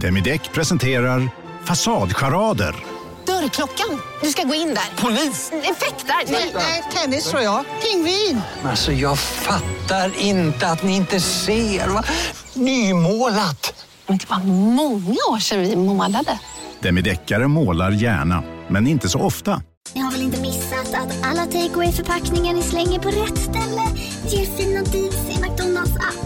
Demideck presenterar Fasadcharader. Dörrklockan. Du ska gå in där. Polis? Effektar? Nej, tennis tror jag. Pingvin. Alltså jag fattar inte att ni inte ser. Va? Nymålat! Men det var många år sedan vi målade. Demideckare målar gärna, men inte så ofta. Ni har väl inte missat att alla takeaway förpackningar ni slänger på rätt ställe ger fina deals i McDonalds app.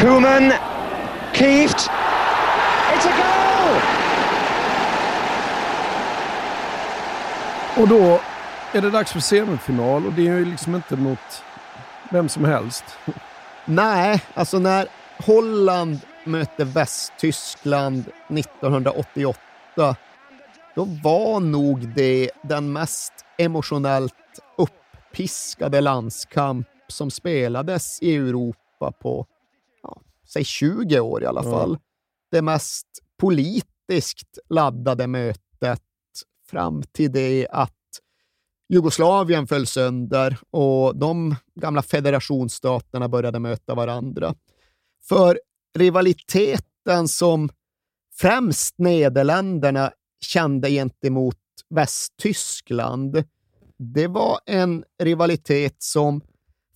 Koeman. Kieft. It's a goal! Och då är det dags för semifinal och det är ju liksom inte mot vem som helst. Nej, alltså när Holland mötte Västtyskland 1988, då var nog det den mest emotionellt uppiskade landskamp som spelades i Europa på, säg 20 år i alla fall. Mm. Det mest politiskt laddade mötet fram till det att Jugoslavien föll sönder och de gamla federationsstaterna började möta varandra. För rivaliteten som främst Nederländerna kände gentemot Västtyskland, det var en rivalitet som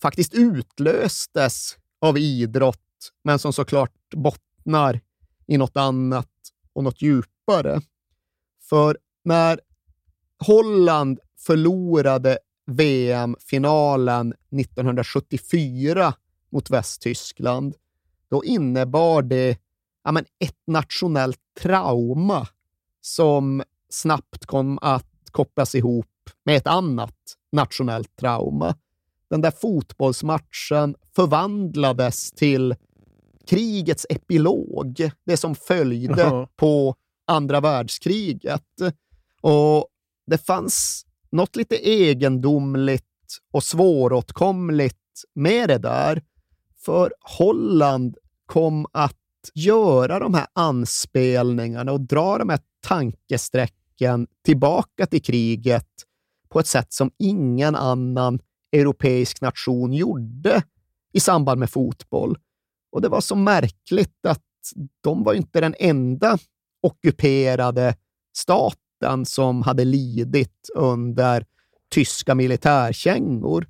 faktiskt utlöstes av idrott, men som såklart bottnar i något annat och något djupare. För när Holland förlorade VM-finalen 1974 mot Västtyskland, då innebar det ja, men ett nationellt trauma som snabbt kom att kopplas ihop med ett annat nationellt trauma. Den där fotbollsmatchen förvandlades till krigets epilog, det som följde uh-huh. på andra världskriget. Och det fanns något lite egendomligt och svåråtkomligt med det där. För Holland kom att göra de här anspelningarna och dra de här tankesträcken tillbaka till kriget på ett sätt som ingen annan europeisk nation gjorde i samband med fotboll. Och det var så märkligt att de var inte den enda ockuperade staten som hade lidit under tyska militärkängor.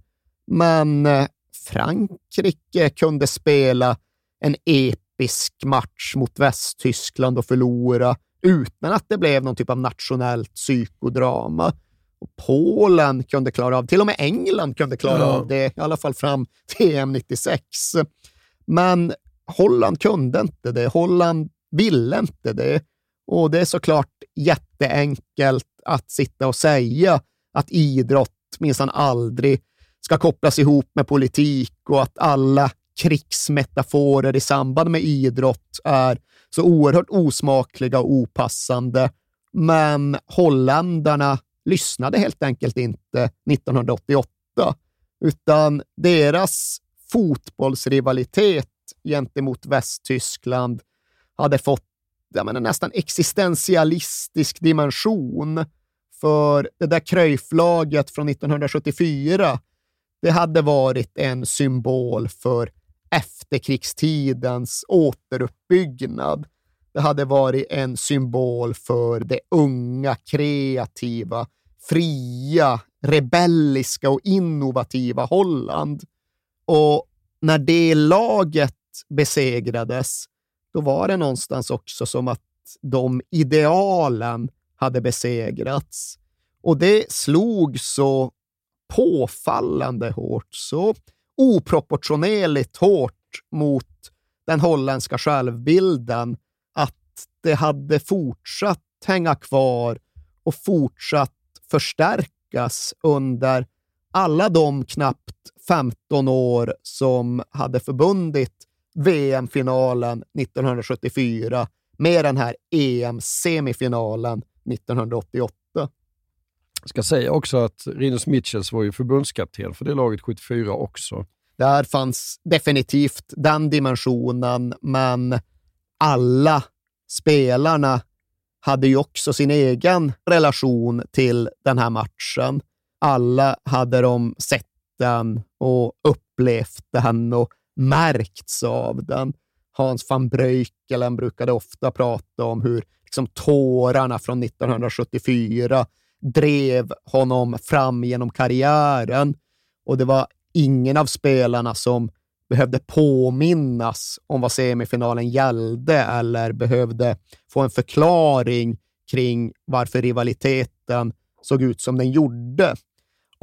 Men eh, Frankrike kunde spela en episk match mot Västtyskland och förlora utan att det blev någon typ av nationellt psykodrama. Och Polen kunde klara av, till och med England kunde klara ja. av det, i alla fall fram till EM 96. Men Holland kunde inte det. Holland ville inte det. Och det är såklart jätteenkelt att sitta och säga att idrott minsann aldrig ska kopplas ihop med politik och att alla krigsmetaforer i samband med idrott är så oerhört osmakliga och opassande. Men holländarna lyssnade helt enkelt inte 1988, utan deras fotbollsrivalitet gentemot Västtyskland hade fått jag menar, nästan existentialistisk dimension. För det där Cruyff-laget från 1974, det hade varit en symbol för efterkrigstidens återuppbyggnad. Det hade varit en symbol för det unga, kreativa, fria, rebelliska och innovativa Holland. Och när det laget besegrades, då var det någonstans också som att de idealen hade besegrats. Och det slog så påfallande hårt, så oproportionerligt hårt mot den holländska självbilden att det hade fortsatt hänga kvar och fortsatt förstärkas under alla de knappt 15 år som hade förbundit VM-finalen 1974 med den här EM-semifinalen 1988. Jag ska säga också att Rinus Mitchells var ju förbundskapten för det laget 74 också. Där fanns definitivt den dimensionen, men alla spelarna hade ju också sin egen relation till den här matchen. Alla hade de sett den och upplevt den och märkts av den. Hans van Breukelen brukade ofta prata om hur liksom, tårarna från 1974 drev honom fram genom karriären och det var ingen av spelarna som behövde påminnas om vad semifinalen gällde eller behövde få en förklaring kring varför rivaliteten såg ut som den gjorde.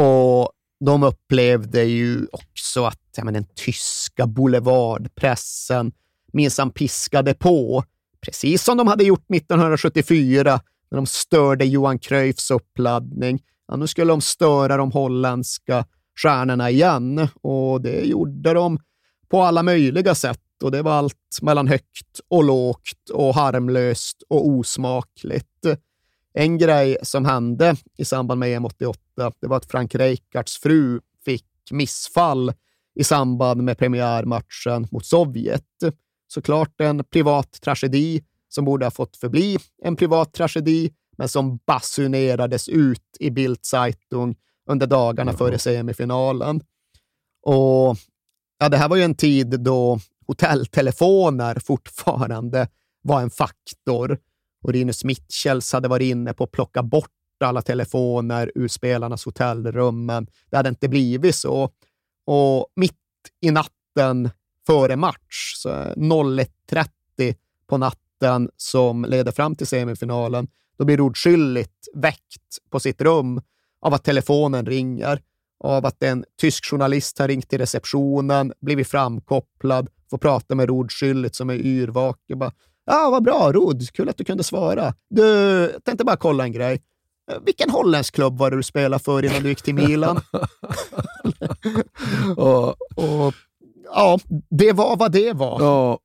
Och de upplevde ju också att ja, men den tyska boulevardpressen minsann piskade på, precis som de hade gjort 1974 när de störde Johan Cruyffs uppladdning. Ja, nu skulle de störa de holländska stjärnorna igen och det gjorde de på alla möjliga sätt och det var allt mellan högt och lågt och harmlöst och osmakligt. En grej som hände i samband med EM 88, det var att Frank Rijkaards fru fick missfall i samband med premiärmatchen mot Sovjet. Såklart en privat tragedi som borde ha fått förbli en privat tragedi, men som basunerades ut i Bildzeitung under dagarna före semifinalen. Och ja, Det här var ju en tid då hotelltelefoner fortfarande var en faktor och Rinus Mitchells hade varit inne på att plocka bort alla telefoner ur spelarnas hotellrum, men det hade inte blivit så. Och mitt i natten före match, 01.30 på natten som leder fram till semifinalen, då blir Rodskylligt väckt på sitt rum av att telefonen ringer, av att en tysk journalist har ringt till receptionen, blivit framkopplad, får prata med Rod som är yrvaken. Ja, vad bra, Rod. Kul att du kunde svara. Du, jag tänkte bara kolla en grej. Vilken holländsk klubb var det du spelade för innan du gick till Milan? och, och, ja, det var vad det var. Ja.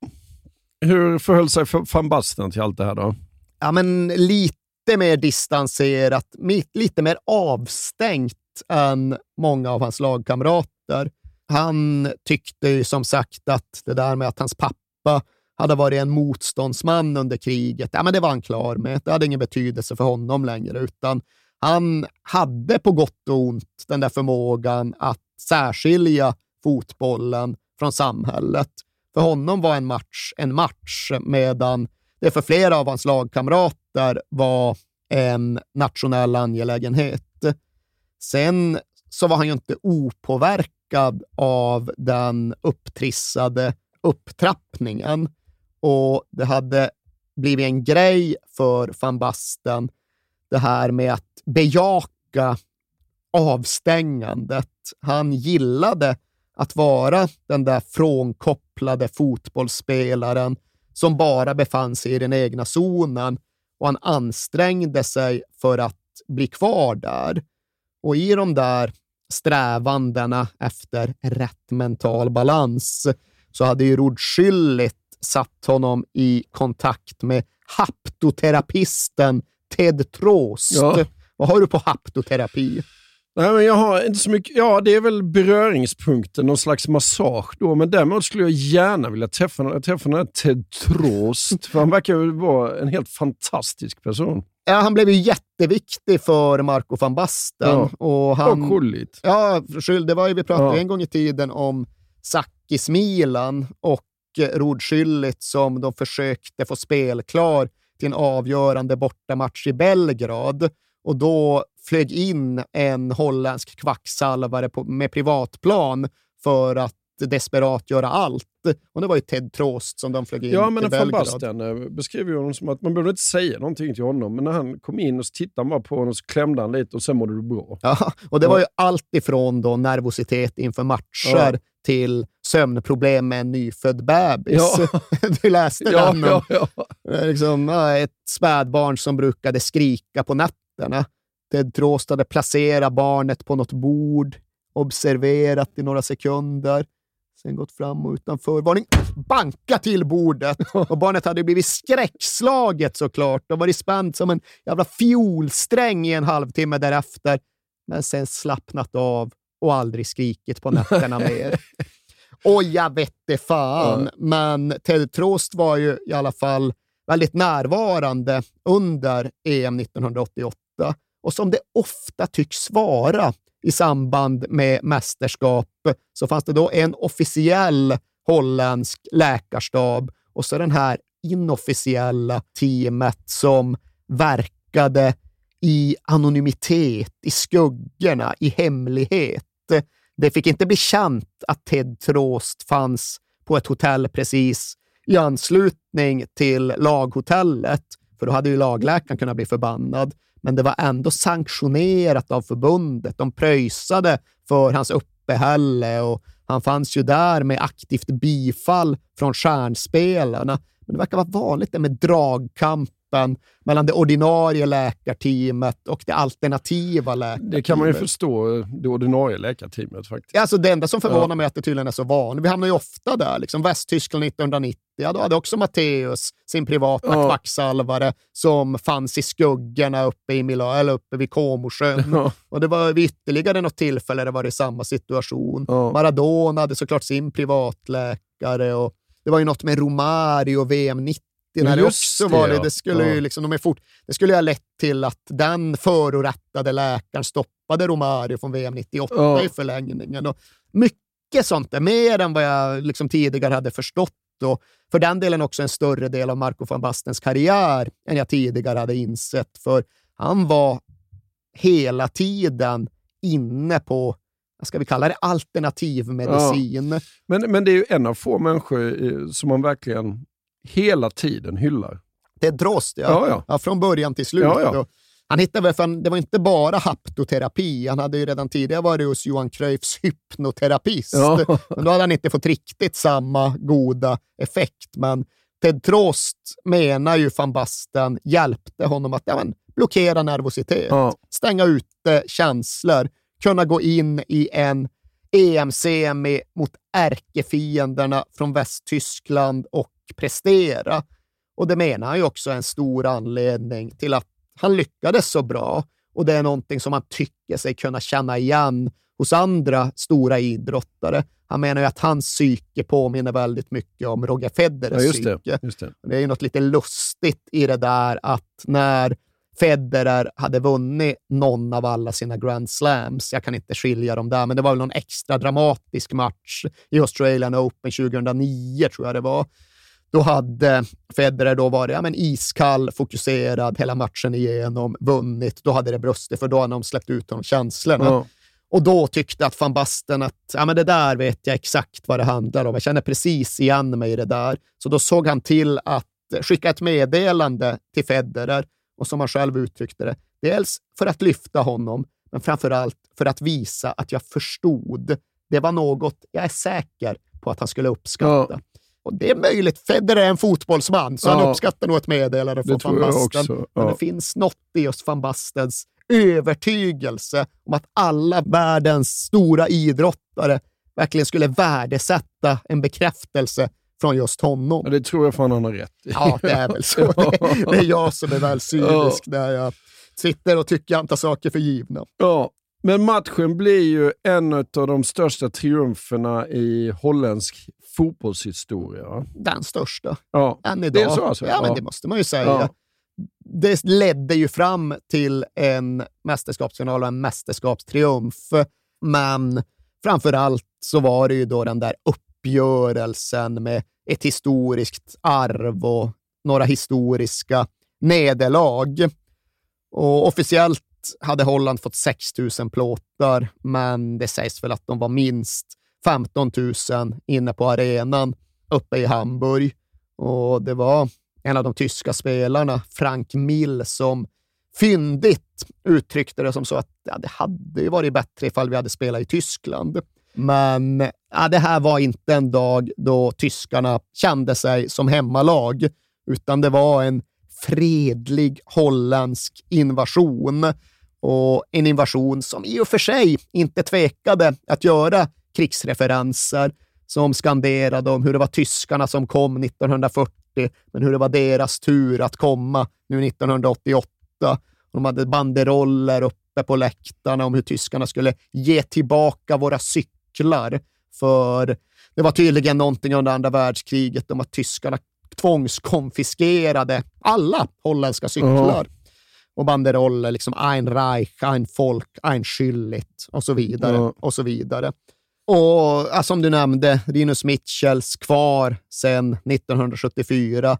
Hur förhöll sig van Basten till allt det här då? Ja, men lite mer distanserat, lite mer avstängt än många av hans lagkamrater. Han tyckte ju som sagt att det där med att hans pappa hade varit en motståndsman under kriget, ja, men det var han klar med. Det hade ingen betydelse för honom längre, utan han hade på gott och ont den där förmågan att särskilja fotbollen från samhället. För honom var en match en match, medan det för flera av hans lagkamrater var en nationell angelägenhet. Sen så var han ju inte opåverkad av den upptrissade upptrappningen och det hade blivit en grej för van Basten, det här med att bejaka avstängandet. Han gillade att vara den där frånkopplade fotbollsspelaren som bara befann sig i den egna zonen och han ansträngde sig för att bli kvar där. Och i de där strävandena efter rätt mental balans så hade ju Rudskyllit Schüllit satt honom i kontakt med haptoterapisten Ted Trost. Ja. Vad har du på haptoterapi? Nej, men jag har inte så mycket. Ja, det är väl beröringspunkten, någon slags massage då. Men däremot skulle jag gärna vilja träffa, träffa den här Ted Trost. för han verkar ju vara en helt fantastisk person. Ja, han blev ju jätteviktig för Marco van Basten. Ja. Och, han, och Schullit. Ja, det var ju, vi pratade ja. en gång i tiden om Sakis Milan och rodskylligt som de försökte få spelklar till en avgörande bortamatch i Belgrad och då flög in en holländsk kvacksalvare på, med privatplan för att desperat göra allt. Och det var ju Ted Trost som de flög in ja, men till Belgrad. Basten eh, beskriver ju honom som att man behövde inte säga någonting till honom, men när han kom in och tittade man på honom så klämde han lite och sen mådde du bra. Ja, och det var ju allt ifrån då nervositet inför matcher ja. till sömnproblem med en nyfödd bebis. Ja. Du läste ja, den om ja, liksom, ett spädbarn som brukade skrika på nätterna. Ted Trost hade placerat barnet på något bord, observerat i några sekunder, Sen gått fram och utan förvarning banka till bordet. Och barnet hade blivit skräckslaget såklart och varit spänt som en jävla fiolsträng i en halvtimme därefter. Men sen slappnat av och aldrig skrikit på nätterna mer. Och jag vette fan, ja. men Ted Trost var ju i alla fall väldigt närvarande under EM 1988. Och som det ofta tycks vara i samband med mästerskap så fanns det då en officiell holländsk läkarstab och så den här inofficiella teamet som verkade i anonymitet, i skuggorna, i hemlighet. Det fick inte bli känt att Ted Trost fanns på ett hotell precis i anslutning till laghotellet, för då hade ju lagläkaren kunnat bli förbannad. Men det var ändå sanktionerat av förbundet. De pröjsade för hans uppehälle och han fanns ju där med aktivt bifall från stjärnspelarna. Men det verkar vara vanligt det med dragkamp mellan det ordinarie läkarteamet och det alternativa läkarteamet. Det kan man ju förstå, det ordinarie läkarteamet faktiskt. Alltså det enda som förvånar ja. mig är att det tydligen är så vanligt. Vi hamnar ju ofta där. Liksom Västtyskland 1990, ja, då hade också Matteus sin privata ja. kvacksalvare som fanns i skuggorna uppe, i Mila, eller uppe vid Comosjön. Ja. Och det var vid ytterligare något tillfälle det var i samma situation. Ja. Maradona hade såklart sin privatläkare och det var ju något med Romario VM 90 när det också var det. Det skulle, ja. ju liksom, de är fort, det skulle ha lett till att den förorättade läkaren stoppade Romario från VM 98 ja. i förlängningen. Och mycket sånt där, mer än vad jag liksom tidigare hade förstått. Och för den delen också en större del av Marco van Bastens karriär än jag tidigare hade insett. För han var hela tiden inne på vad ska vi kalla det, alternativmedicin. Ja. Men, men det är ju en av få människor som man verkligen hela tiden hyllar. Det är Drost, ja. Ja, ja. ja. från början till slut. Ja, han hittade väl, för det var inte bara haptoterapi. Han hade ju redan tidigare varit hos Johan Cruyffs hypnoterapist. Ja. Men då hade han inte fått riktigt samma goda effekt. Men Ted Trost menar ju van Basten hjälpte honom att ja, men, blockera nervositet, stänga ute känslor, kunna gå in i en EM-semi mot ärkefienderna från Västtyskland och prestera. Och det menar han ju också är en stor anledning till att han lyckades så bra. Och det är någonting som man tycker sig kunna känna igen hos andra stora idrottare. Han menar ju att hans psyke påminner väldigt mycket om Roger Federers ja, psyke. Det, det. det är ju något lite lustigt i det där att när Federer hade vunnit någon av alla sina Grand Slams. Jag kan inte skilja dem där, men det var väl någon extra dramatisk match i Australian Open 2009, tror jag det var. Då hade Federer då varit ja, men iskall, fokuserad hela matchen igenom, vunnit. Då hade det brustit, för då hade de släppt ut de känslorna. Ja. Och då tyckte att van Basten att ja, men det där vet jag exakt vad det handlar om. Jag känner precis igen mig i det där. Så då såg han till att skicka ett meddelande till Federer och som han själv uttryckte det, dels för att lyfta honom, men framför allt för att visa att jag förstod. Det var något jag är säker på att han skulle uppskatta. Ja. Och det är möjligt. Federer är en fotbollsman, så ja. han uppskattar nog ett meddelande från van Basten. Ja. Men det finns något i just van Bastens övertygelse om att alla världens stora idrottare verkligen skulle värdesätta en bekräftelse från just honom. Ja, det tror jag fan han har rätt i. Ja, det är väl så. ja. det, är jag som är väl cynisk där jag sitter och tycker jag inte saker för givna. Ja, men matchen blir ju en av de största triumferna i holländsk fotbollshistoria. Den största. Ja. Än idag. Det är så alltså? Ja, men det måste man ju säga. Ja. Det ledde ju fram till en mästerskapsfinal och en mästerskapstriumf. Men framför allt så var det ju då den där uppgörelsen med ett historiskt arv och några historiska nederlag. Och officiellt hade Holland fått 6 000 plåtar, men det sägs väl att de var minst 15 000 inne på arenan uppe i Hamburg. Och det var en av de tyska spelarna, Frank Mill, som fyndigt uttryckte det som så att ja, det hade ju varit bättre ifall vi hade spelat i Tyskland. Men ja, det här var inte en dag då tyskarna kände sig som hemmalag, utan det var en fredlig holländsk invasion och en invasion som i och för sig inte tvekade att göra krigsreferenser. som skanderade om hur det var tyskarna som kom 1940, men hur det var deras tur att komma nu 1988. De hade banderoller uppe på läktarna om hur tyskarna skulle ge tillbaka våra cyklar. För det var tydligen någonting under andra världskriget om att tyskarna tvångskonfiskerade alla holländska cyklar. Och banderoller, liksom Ein Reich, Ein Folk, Ein Schüllit och så vidare. Ja. Och så vidare. Och ja, som du nämnde, Rinus Mitchells kvar sedan 1974.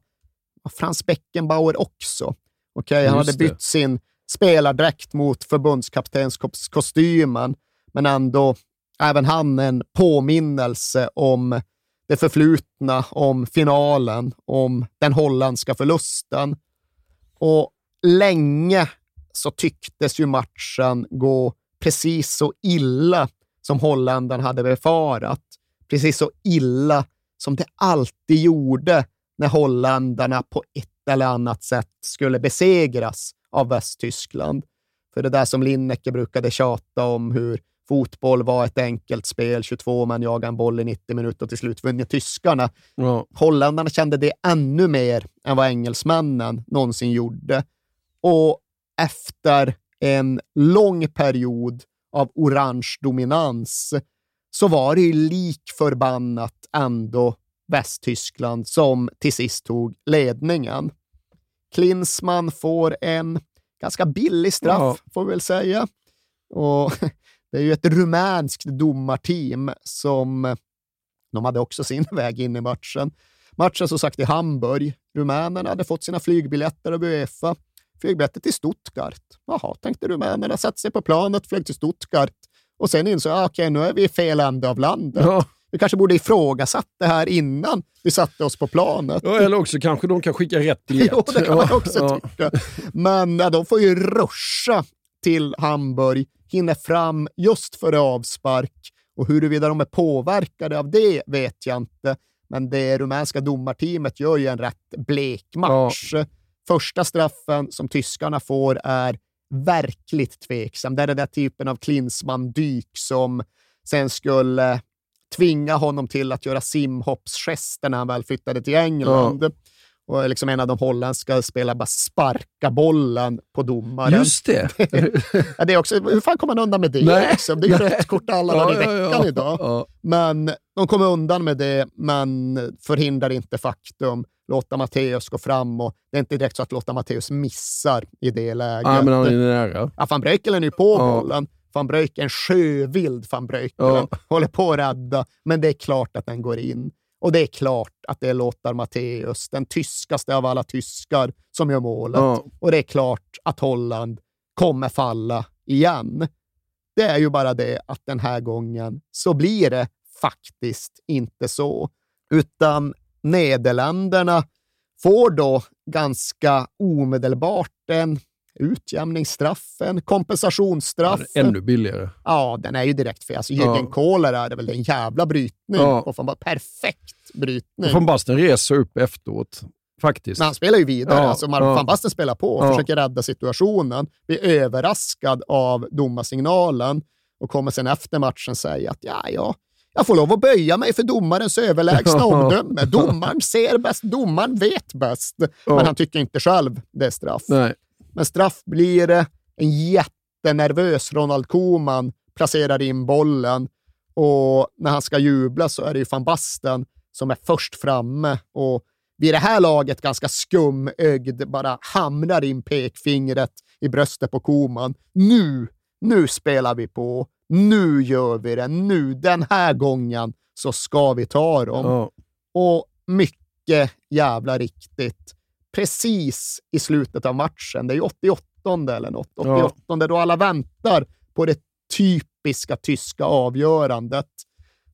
Och Frans Beckenbauer också. Okej, han Just hade det. bytt sin spelardräkt mot förbundskaptenskostymen, men ändå även han en påminnelse om det förflutna, om finalen, om den holländska förlusten. Och länge så tycktes ju matchen gå precis så illa som holländarna hade befarat. Precis så illa som det alltid gjorde när holländarna på ett eller annat sätt skulle besegras av Västtyskland. För det där som Lineker brukade tjata om, hur fotboll var ett enkelt spel, 22 man jagar en boll i 90 minuter och till slut vinner tyskarna. Ja. Holländarna kände det ännu mer än vad engelsmännen någonsin gjorde. Och efter en lång period av orange dominans så var det lik förbannat ändå Västtyskland som till sist tog ledningen. Klinsmann får en ganska billig straff, får vi väl säga. Och det är ju ett rumänskt domarteam som de hade också sin väg in i matchen. Matchen som sagt i Hamburg. Rumänerna hade fått sina flygbiljetter av Uefa. Flygbiljetter till Stuttgart. Jaha, tänkte rumänerna. Satte sig på planet, flög till Stuttgart och sen insåg jag, ah, okej, nu är vi i fel ände av landet. Ja. Vi kanske borde ifrågasatt det här innan vi satte oss på planet. Ja, eller också kanske de kan skicka rätt biljett. Jo, det kan man också ja. tycka. Men ja, de får ju ruscha till Hamburg, hinner fram just före avspark och huruvida de är påverkade av det vet jag inte. Men det rumänska domarteamet gör ju en rätt blek match. Första straffen som tyskarna får är verkligt tveksam. Det är den där typen av Klinsmann-dyk som sen skulle tvinga honom till att göra simhoppsgester när han väl flyttade till England. Och liksom en av de holländska spelarna bara sparka bollen på domaren. Just det. ja, det är också, hur fan kommer man undan med det? Nej. Liksom? Det är ju Nej. rött kort alla dagar i Ja, ja, veckan ja. idag. Ja. Men de kommer undan med det, men förhindrar inte faktum. Låta Matteus gå fram och det är inte direkt så att låta Matteus missar i det läget. Ja, men han är nära. Ja, van Breukelen är ju på Ja. bollen. Van Breukelen, sjövild van Breukelen, Ja. håller på att rädda, men det är klart att den går in. Och det är klart att det är Lothar Matthäus, den tyskaste av alla tyskar, som gör målet. Ja. Och det är klart att Holland kommer falla igen. Det är ju bara det att den här gången så blir det faktiskt inte så. Utan Nederländerna får då ganska omedelbart en utjämningsstraff, en kompensationsstraff. Ja, ännu billigare. Ja, den är ju direkt fel. Alltså, Ja. Jürgen Kohler är det väl en jävla brytning. Ja. Och fan bara perfekt brytning. Van Basten reser upp efteråt, faktiskt. Men han spelar ju vidare. Ja, alltså, ja. Van Basten spelar på och Ja. försöker rädda situationen. Blir överraskad av domarsignalen och kommer sen efter matchen säga att ja, ja, jag får lov att böja mig för domarens överlägsna omdöme. Domaren ser bäst, domaren vet bäst. Men han tycker inte själv det är straff. Nej. Men straff blir det. En jättenervös Ronald Koeman placerar in bollen och när han ska jubla så är det ju van Basten som är först framme och vid det här laget ganska skumögd bara hamrar in pekfingret i bröstet på Koeman. Nu, nu spelar vi på. Nu gör vi det. Nu, den här gången så ska vi ta dem. Ja. Och mycket jävla riktigt, precis i slutet av matchen, det är ju 88 eller något, 88 då alla väntar på det typiska tyska avgörandet.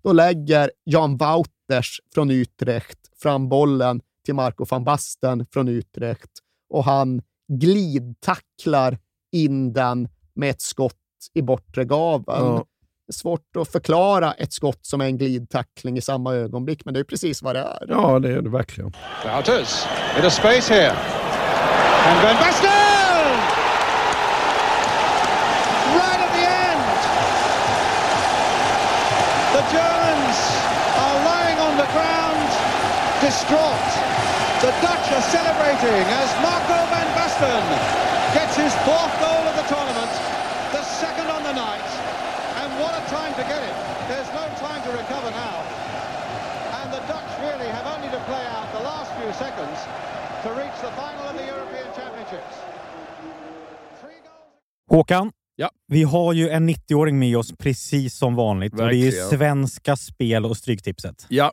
Då lägger Jan Wouters från Utrecht fram bollen till Marco van Basten från Utrecht och han glidtacklar in den med ett skott i bortre gaveln. Ja. Det är svårt att förklara ett skott som är en glidtackling i samma ögonblick, men det är precis vad det är. ja, det är det verkligen. Wouters in a space here. And Van Basten! Right at the end! The Germans are distraught. The Dutch are celebrating as Marco van Basten gets his fourth goal of the tournament, the second on the night. And what a time to get it. There's no time to recover now. And the Dutch really have only to play out the last few seconds to reach the final of the European Championships. Håkan, Ja. vi har ju en 90-åring med oss precis som vanligt. Och det är ju Verkligen. Svenska Spel och Stryktipset. Ja,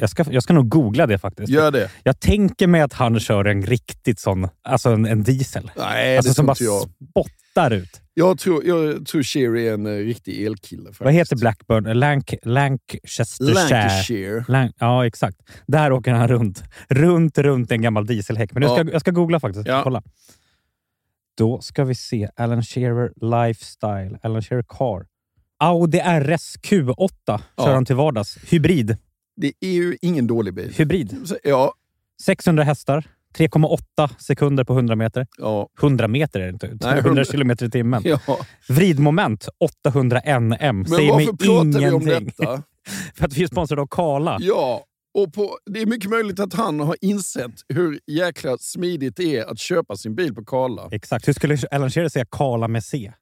jag ska, jag ska nog googla det faktiskt. Gör det. Jag tänker mig att han kör en riktigt sån, alltså en, en diesel. Nej, alltså det som bara jag. spottar ut. Jag tror, jag tror Shearer är en eh, riktig elkille. Faktiskt. Vad heter Blackburn? Lanc Lancastershire. Lancashire. Lan ja, exakt. Där åker han runt. Runt, runt en gammal dieselhäck. Men jag ska, Ja. jag ska googla faktiskt. Ja. Kolla. Då ska vi se. Alan Shearer Lifestyle. Alan Shearer Car. Audi RS Q8 kör Ja. han till vardags. Hybrid. Det är ju ingen dålig bil. Hybrid. Ja, 600 hästar. 3,8 sekunder på 100 meter. ja, 100 meter är det inte. 100 100 kilometer i timmen. ja. Vridmoment 800 NM. Men Säger varför pratar vi om ingenting. detta? För att vi är sponsrade av Kala. Ja, och på, det är mycket möjligt att han har insett hur jäkla smidigt det är att köpa sin bil på Karla. Exakt. Hur skulle Alan Shearer säga Kala med C?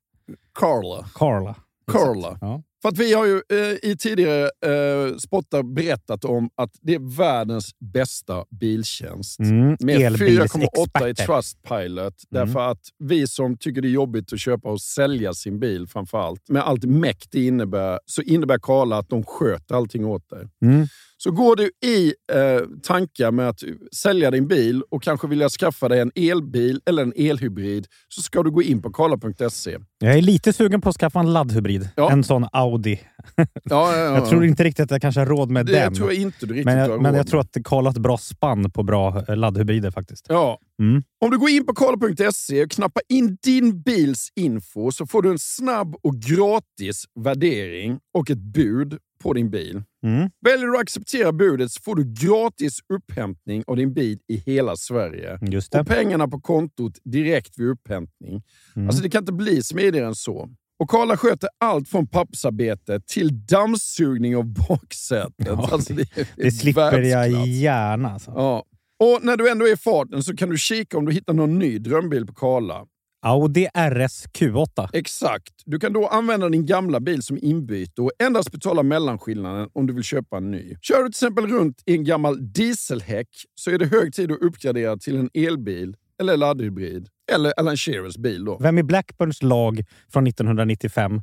Karla. Carla. Karla. Ja. För att vi har ju eh, i tidigare eh, spottar berättat om att det är världens bästa biltjänst. Mm, Med 4,8 i. Trustpilot. Mm. Därför att vi som tycker det är jobbigt att köpa och sälja sin bil framför allt, med allt mäkt det innebär, så innebär Karla att de sköter allting åt dig. Mm. Så går du i eh, tankar med att sälja din bil och kanske vilja skaffa dig en elbil eller en elhybrid så ska du gå in på karla.se. Jag är lite sugen på att skaffa en laddhybrid. Ja. En sån Audi. Ja, ja, ja. Jag tror inte riktigt att jag kanske har råd med det den. tror jag inte du riktigt men jag, men jag tror att Karl har ett bra spann på bra eh, laddhybrider faktiskt. Ja. Mm. Om du går in på karla.se och knappar in din bils info så får du en snabb och gratis värdering och ett bud på din bil. Mm. Väljer du att acceptera budet så får du gratis upphämtning av din bil i hela Sverige. Och pengarna på kontot direkt vid upphämtning. Mm. Alltså det kan inte bli smidigare än så. Och Karla sköter allt från pappersarbete till dammsugning av baksätet. Ja, alltså det, det Det slipper jag världsklass. gärna. Alltså. Ja. Och när du ändå är i farten så kan du kika om du hittar någon ny drömbil på Karla. Audi RS Q8. Exakt. Du kan då använda din gamla bil som inbyte och endast betala mellanskillnaden om du vill köpa en ny. Kör du till exempel runt i en gammal dieselhäck så är det hög tid att uppgradera till en elbil eller laddhybrid. Eller Alan Shearers bil då. Vem i Blackburns lag från 1995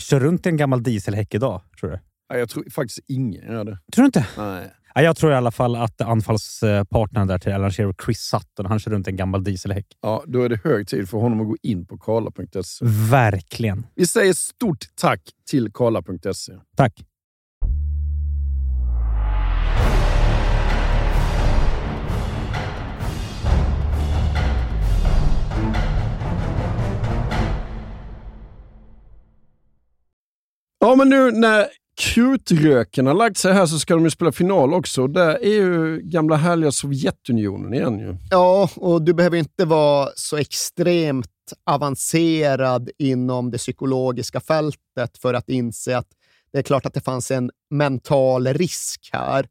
kör runt i en gammal dieselhäck idag, tror du? Jag tror faktiskt ingen gör det. Tror du inte? Nej. Ja, jag tror i alla fall att anfallspartnern där till Alan Shearer, Chris Sutton, han kör runt i en gammal dieselhäck. Ja, då är det hög tid för honom att gå in på karla.se. Verkligen. Vi säger stort tack till karla.se. Tack. Ja, men nu när krutröken har lagt sig här så ska de ju spela final också. Det är ju gamla härliga Sovjetunionen igen ju. Ja, och du behöver inte vara så extremt avancerad inom det psykologiska fältet för att inse att det är klart att det fanns en mental risk här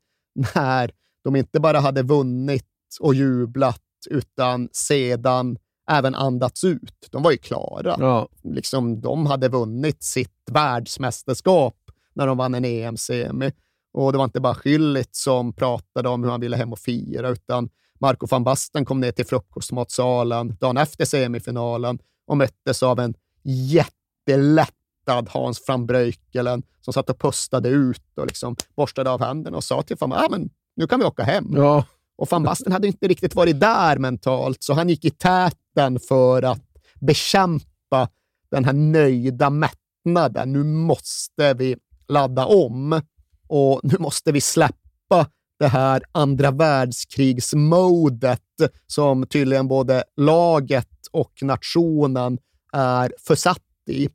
när de inte bara hade vunnit och jublat utan sedan även andats ut. De var ju klara. Ja. Liksom, de hade vunnit sitt världsmästerskap när de vann en EM-semi. Och det var inte bara Schillit som pratade om hur han ville hem och fira, utan Marco van Basten kom ner till frukostmatsalen dagen efter semifinalen och möttes av en jättelätt lättad Hans van Breukelen som satt och pustade ut och liksom borstade av händerna och sa till van ah, men nu kan vi åka hem. Ja. Och van Basten hade inte riktigt varit där mentalt, så han gick i täten för att bekämpa den här nöjda mättnaden. Nu måste vi ladda om och nu måste vi släppa det här andra världskrigsmodet som tydligen både laget och nationen är försatt i.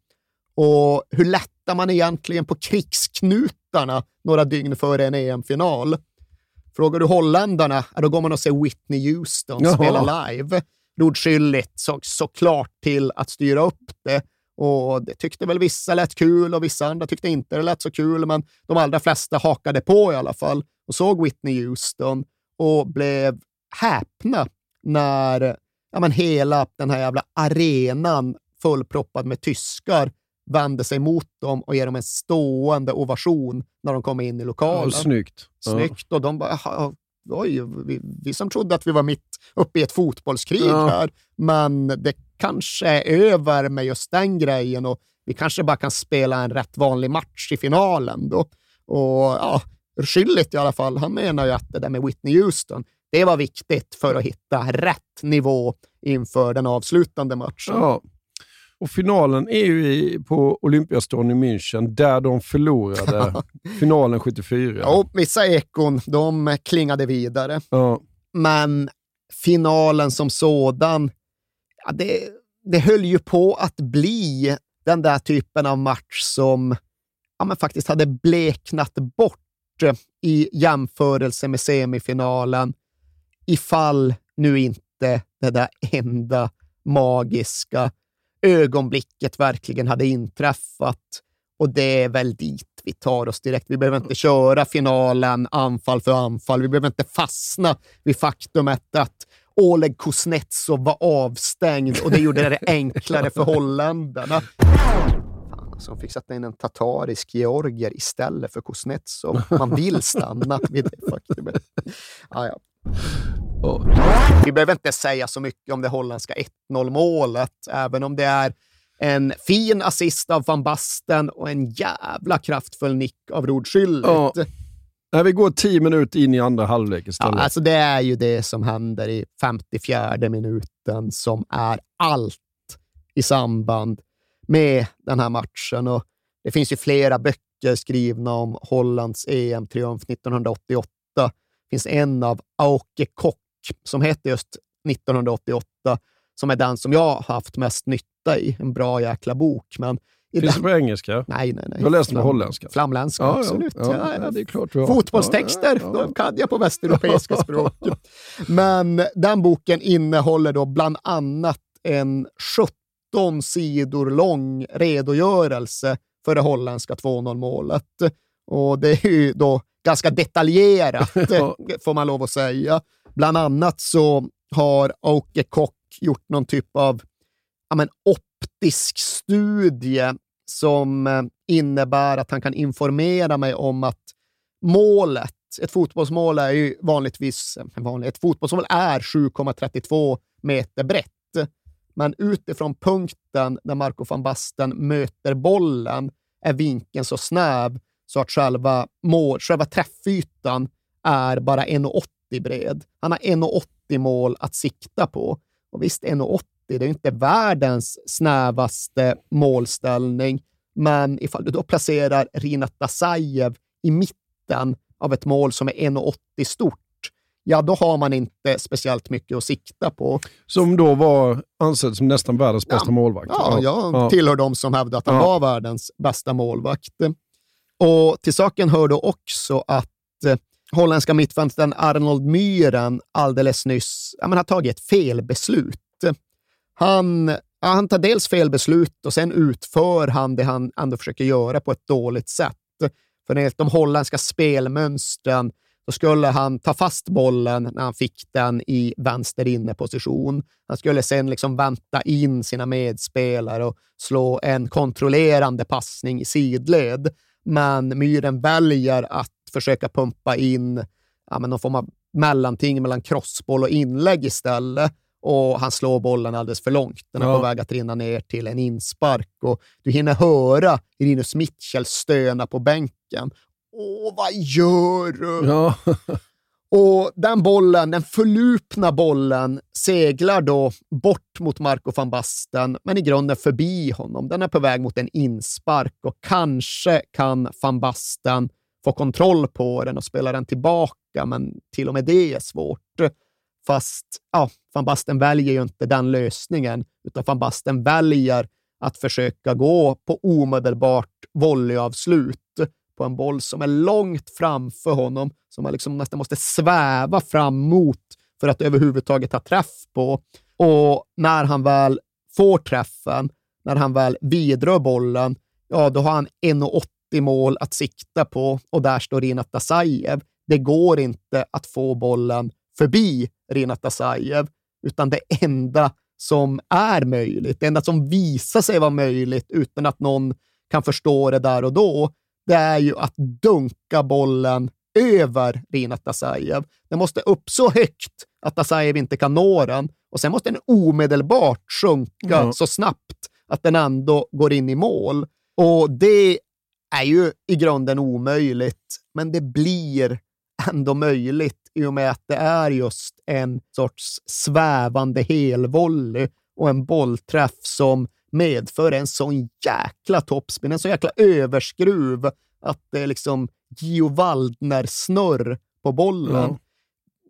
Och hur lättar man egentligen på krigsknutarna några dygn före en EM-final? Frågar du holländarna, då går man och ser Whitney Houston Jaha. spela live. Rodskyldigt såg såklart till att styra upp det. Och det tyckte väl vissa lät kul och vissa andra tyckte inte det lät så kul, men de allra flesta hakade på i alla fall och såg Whitney Houston och blev häpna när ja, men hela den här jävla arenan fullproppad med tyskar vände sig mot dem och ger dem en stående ovation när de kom in i lokalen. Ja, snyggt. Ja. Snyggt. Och de bara, "Jaha, oj, vi, vi som trodde att vi var mitt uppe i ett fotbollskrig Ja. här, men det kanske är över med just den grejen och vi kanske bara kan spela en rätt vanlig match i finalen då. Och ja, Schillit i alla fall, han menar ju att det där med Whitney Houston, det var viktigt för att hitta rätt nivå inför den avslutande matchen. Ja. Och finalen är ju i, på Olympiastadion i München, där de förlorade finalen 74. Ja, vissa ekon, de klingade vidare. Ja. Men finalen som sådan, ja, det, det höll ju på att bli den där typen av match som ja, men faktiskt hade bleknat bort i jämförelse med semifinalen ifall nu inte det där enda magiska ögonblicket verkligen hade inträffat. Och det är väl dit vi tar oss direkt. Vi behöver inte köra finalen anfall för anfall. Vi behöver inte fastna vid faktumet att Oleg Kuznetsov var avstängd och det gjorde det enklare för holländarna. Fan, alltså, de fick sätta in en tatarisk georgier istället för Kuznetsov. Man vill stanna vid det faktumet. Ah, ja. Vi behöver inte säga så mycket om det holländska 1-0 målet, även om det är en fin assist av van Basten och en jävla kraftfull nick av Rod Schüllit. Ja. Nej, vi går tio minuter in i andra halvlek Ja, istället. alltså det är ju det som händer i 54 minuten som är allt i samband med den här matchen. Och det finns ju flera böcker skrivna om Hollands EM-triumf 1988. Det finns en av Auke Kock som heter just 1988, som är den som jag har haft mest nytta i. En bra jäkla bok. Men i Finns det den... på engelska? Nej, nej, nej. Du har läst den på Flam- holländska? Flamländska, Ja, absolut. ja, Ja, ja, det är klart du har. Fotbollstexter, Ja, de kan jag på västeuropeiska språk. Men den boken innehåller då bland annat en 17 sidor lång redogörelse för det holländska 2-0 målet. Och det är ju då ganska detaljerat, får man lov att säga. Bland annat så har Åke Kock gjort någon typ av ja, men, optisk studie som eh, innebär att han kan informera mig om att målet, ett fotbollsmål är ju vanligtvis, eh, vanligt, ett fotbollsmål är 7,32 meter brett. Men utifrån punkten där Marco van Basten möter bollen är vinkeln så snäv så att själva, mål, själva träffytan är bara 1,80 bred. Han har 1,80 mål att sikta på. Och visst, 1,80 det är inte världens snävaste målställning, men ifall du då placerar Rinat Dasajev i mitten av ett mål som är 1,80 stort, ja, då har man inte speciellt mycket att sikta på. Som då var ansedd som nästan världens bästa målvakt. Ja, jag tillhör de som hävdar att han Ja. var världens bästa målvakt. Och till saken hör då också att eh, holländska mittfönstern Arnold Myren alldeles nyss ja, men har tagit ett felbeslut. Han, ja, han tar dels felbeslut och sen utför han det han ändå försöker göra på ett dåligt sätt. För enligt de holländska spelmönstren så skulle han ta fast bollen när han fick den i vänster inneposition. Han skulle sen liksom vänta in sina medspelare och slå en kontrollerande passning i sidled. Men Myren väljer att försöka pumpa in ja, men någon form av mellanting mellan crossboll och inlägg istället. och han slår bollen alldeles för långt. Den är Ja. på väg att rinna ner till en inspark och du hinner höra Linus Mitchell stöna på bänken. Åh, vad gör du? Ja. Och den bollen, den förlupna bollen, seglar då bort mot Marco van Basten, men i grunden förbi honom. Den är på väg mot en inspark och kanske kan van Basten få kontroll på den och spela den tillbaka, men till och med det är svårt. Fast ja, van Basten väljer ju inte den lösningen, utan van Basten väljer att försöka gå på omedelbart volleyavslut på en boll som är långt framför honom, som man liksom nästan måste sväva fram mot för att överhuvudtaget ha träff på. Och när han väl får träffen, när han väl vidrör bollen, ja, då har han 1,80 mål att sikta på och där står Rinat Asajev. Det går inte att få bollen förbi Rinat Asajev, utan det enda som är möjligt, det enda som visar sig vara möjligt utan att någon kan förstå det där och då, det är ju att dunka bollen över Rinat Asajev. Den måste upp så högt att Asajev inte kan nå den och sen måste den omedelbart sjunka Ja. så snabbt att den ändå går in i mål. Och det är ju i grunden omöjligt, men det blir ändå möjligt i och med att det är just en sorts svävande helvolley och en bollträff som medför en sån jäkla toppspin, en sån jäkla överskruv att det är liksom Gio Waldner-snurr på bollen. Ja.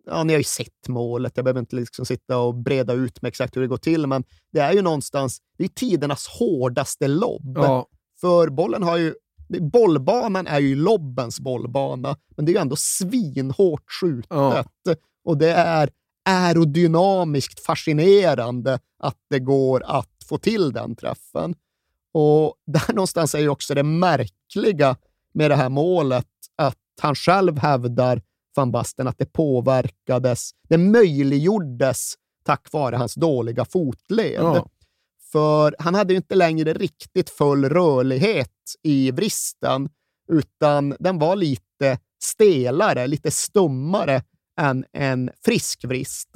Ja. ni har ju sett målet, jag behöver inte liksom sitta och breda ut med exakt hur det går till, men det är ju någonstans, det är tidernas hårdaste lobb. Ja. För bollen har ju, bollbanan är ju lobbens bollbana, men det är ju ändå svinhårt skjutet. Ja. Och det är aerodynamiskt fascinerande att det går att få till den träffen. Och där någonstans är ju också det märkliga med det här målet att han själv hävdar, van Basten, att det påverkades, det möjliggjordes tack vare hans dåliga fotled. Ja. För han hade ju inte längre riktigt full rörlighet i vristen, utan den var lite stelare, lite stummare än en frisk vrist.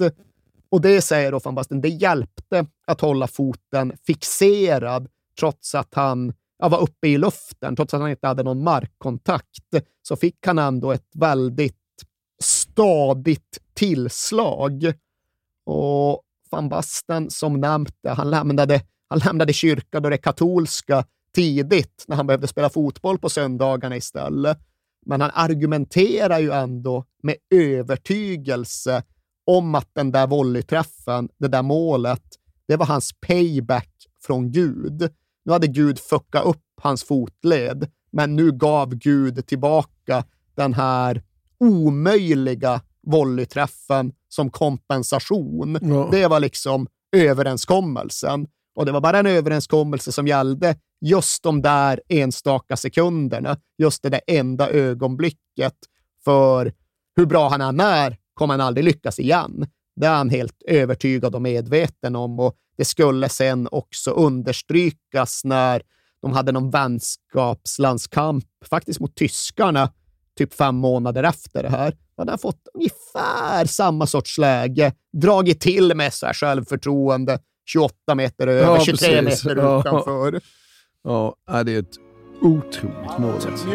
Och det säger då van Basten, det hjälpte att hålla foten fixerad trots att han ja, var uppe i luften, trots att han inte hade någon markkontakt, så fick han ändå ett väldigt stadigt tillslag. Och van Basten, som nämnt, det, han lämnade, han lämnade kyrkan och det katolska tidigt när han behövde spela fotboll på söndagarna istället. Men han argumenterar ju ändå med övertygelse om att den där volleyträffen, det där målet, det var hans payback från Gud. Nu hade Gud fuckat upp hans fotled, men nu gav Gud tillbaka den här omöjliga volleyträffen som kompensation. Ja. Det var liksom överenskommelsen. Och det var bara en överenskommelse som gällde just de där enstaka sekunderna, just det där enda ögonblicket. För hur bra han än är kommer han aldrig lyckas igen. Det är han helt övertygad och medveten om och det skulle sen också understrykas när de hade någon vänskapslandskamp, faktiskt mot tyskarna, typ fem månader efter det här. Då hade han fått ungefär samma sorts läge, dragit till med så här självförtroende, 28 meter över, Ja, 23 precis. meter Ja. utanför. Ja, det är ett otroligt mål. alltså.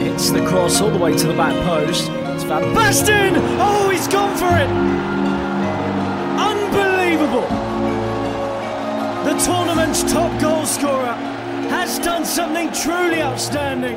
Hits the cross all the way to the back post. It's Van Basten! Oh, he's gone for it! Unbelievable! The tournament's top goal scorer has done something truly outstanding.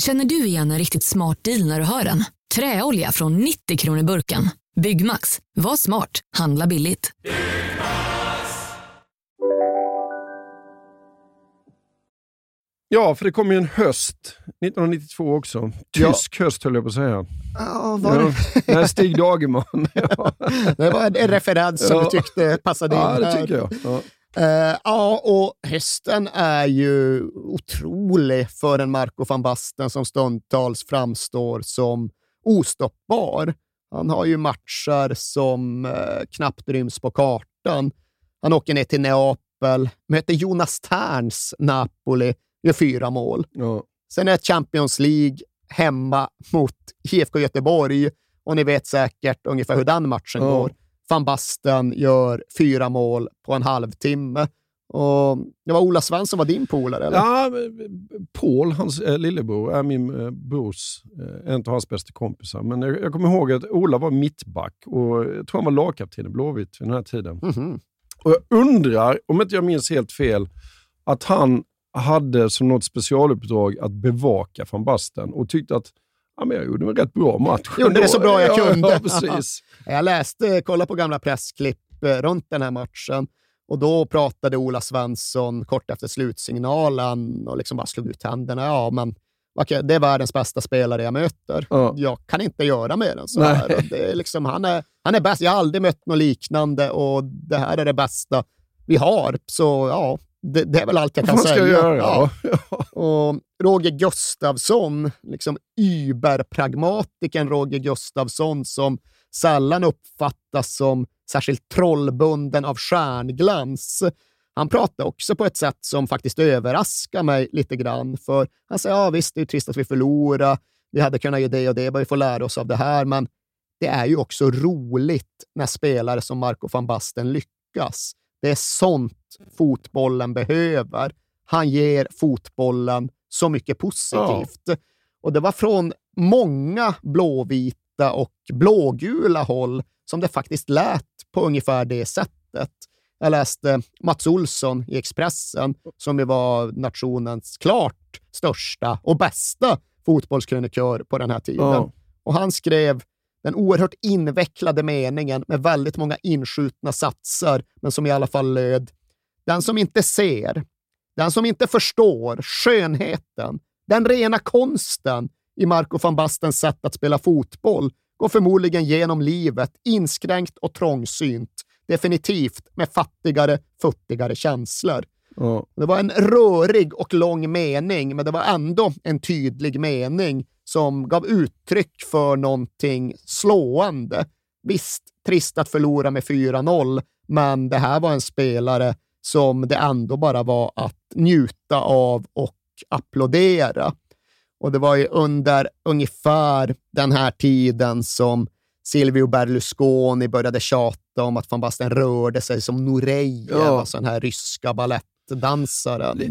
Känner du igen en riktigt smart deal när du hör den? Träolja från 90 kronor burken. Byggmax. Var smart. Handla billigt. Ja, för det kom ju en höst 1992 också. Tysk höst höll jag på att säga. Ja, var det? Ja, nej, Stig Dagerman. ja. Det var en referens som Ja. du tyckte passade in Ja, det här. tycker jag. Ja. Eh, ja, och hösten är ju otrolig för en Marco van Basten som stundtals framstår som ostoppbar. Han har ju matcher som eh, knappt ryms på kartan. Han åker ner till Neapel, möter Jonas Terns Napoli, gör fyra mål. Ja. Sen är det Champions League hemma mot IFK Göteborg och ni vet säkert ungefär hur den matchen Ja. går. Van Basten gör fyra mål på en halvtimme. Och det var Ola Svensson var din polare, eller? Ja, Paul, hans eh, lillebror, är min eh, brors, eh, en av hans bästa kompisar. Men jag, jag kommer ihåg att Ola var mittback och jag tror han var lagkapten i Blåvitt vid den här tiden. Mhm. Och jag undrar, om inte jag minns helt fel, att han hade som något specialuppdrag att bevaka van Basten och tyckte att ja, men jag gjorde en rätt bra match. Gjorde det så bra jag ja, kunde. Ja, precis. jag läste, kollade på gamla pressklipp eh, runt den här matchen och då pratade Ola Svensson kort efter slutsignalen och liksom bara slog ut händerna. Ja, men okej, det är världens bästa spelare jag möter. Ja. Jag kan inte göra mer än så här. Det är liksom, han, är, han är bäst. Jag har aldrig mött något liknande och det här är det bästa vi har. Så ja, det, det är väl allt jag kan säga. göra? Ja. Och Roger Gustafsson, liksom überpragmatikern Roger Gustafsson som sällan uppfattas som särskilt trollbunden av stjärnglans. Han pratar också på ett sätt som faktiskt överraskar mig lite grann. För Han säger ja visst, det är trist att vi förlorar. Vi hade kunnat göra det och det, vi får lära oss av det här. Men det är ju också roligt när spelare som Marco van Basten lyckas. Det är sånt fotbollen behöver. Han ger fotbollen så mycket positivt. Och det var från många blåvita och blågula håll som det faktiskt lät på ungefär det sättet. Jag läste Mats Olsson i Expressen, som ju var nationens klart största och bästa fotbollskrönikör på den här tiden. Ja. Och han skrev den oerhört invecklade meningen med väldigt många inskjutna satser, men som i alla fall löd Den som inte ser, den som inte förstår skönheten, den rena konsten i Marco van Bastens sätt att spela fotboll går förmodligen genom livet inskränkt och trångsynt, definitivt med fattigare, futtigare känslor. Ja. Det var en rörig och lång mening, men det var ändå en tydlig mening som gav uttryck för någonting slående. Visst, trist att förlora med 4-0, men det här var en spelare som det ändå bara var att njuta av och applådera. Och det var ju under ungefär den här tiden som Silvio Berlusconi började tjata om att van Basten rörde sig som Nurejev, Ja. den här ryska balettdansaren.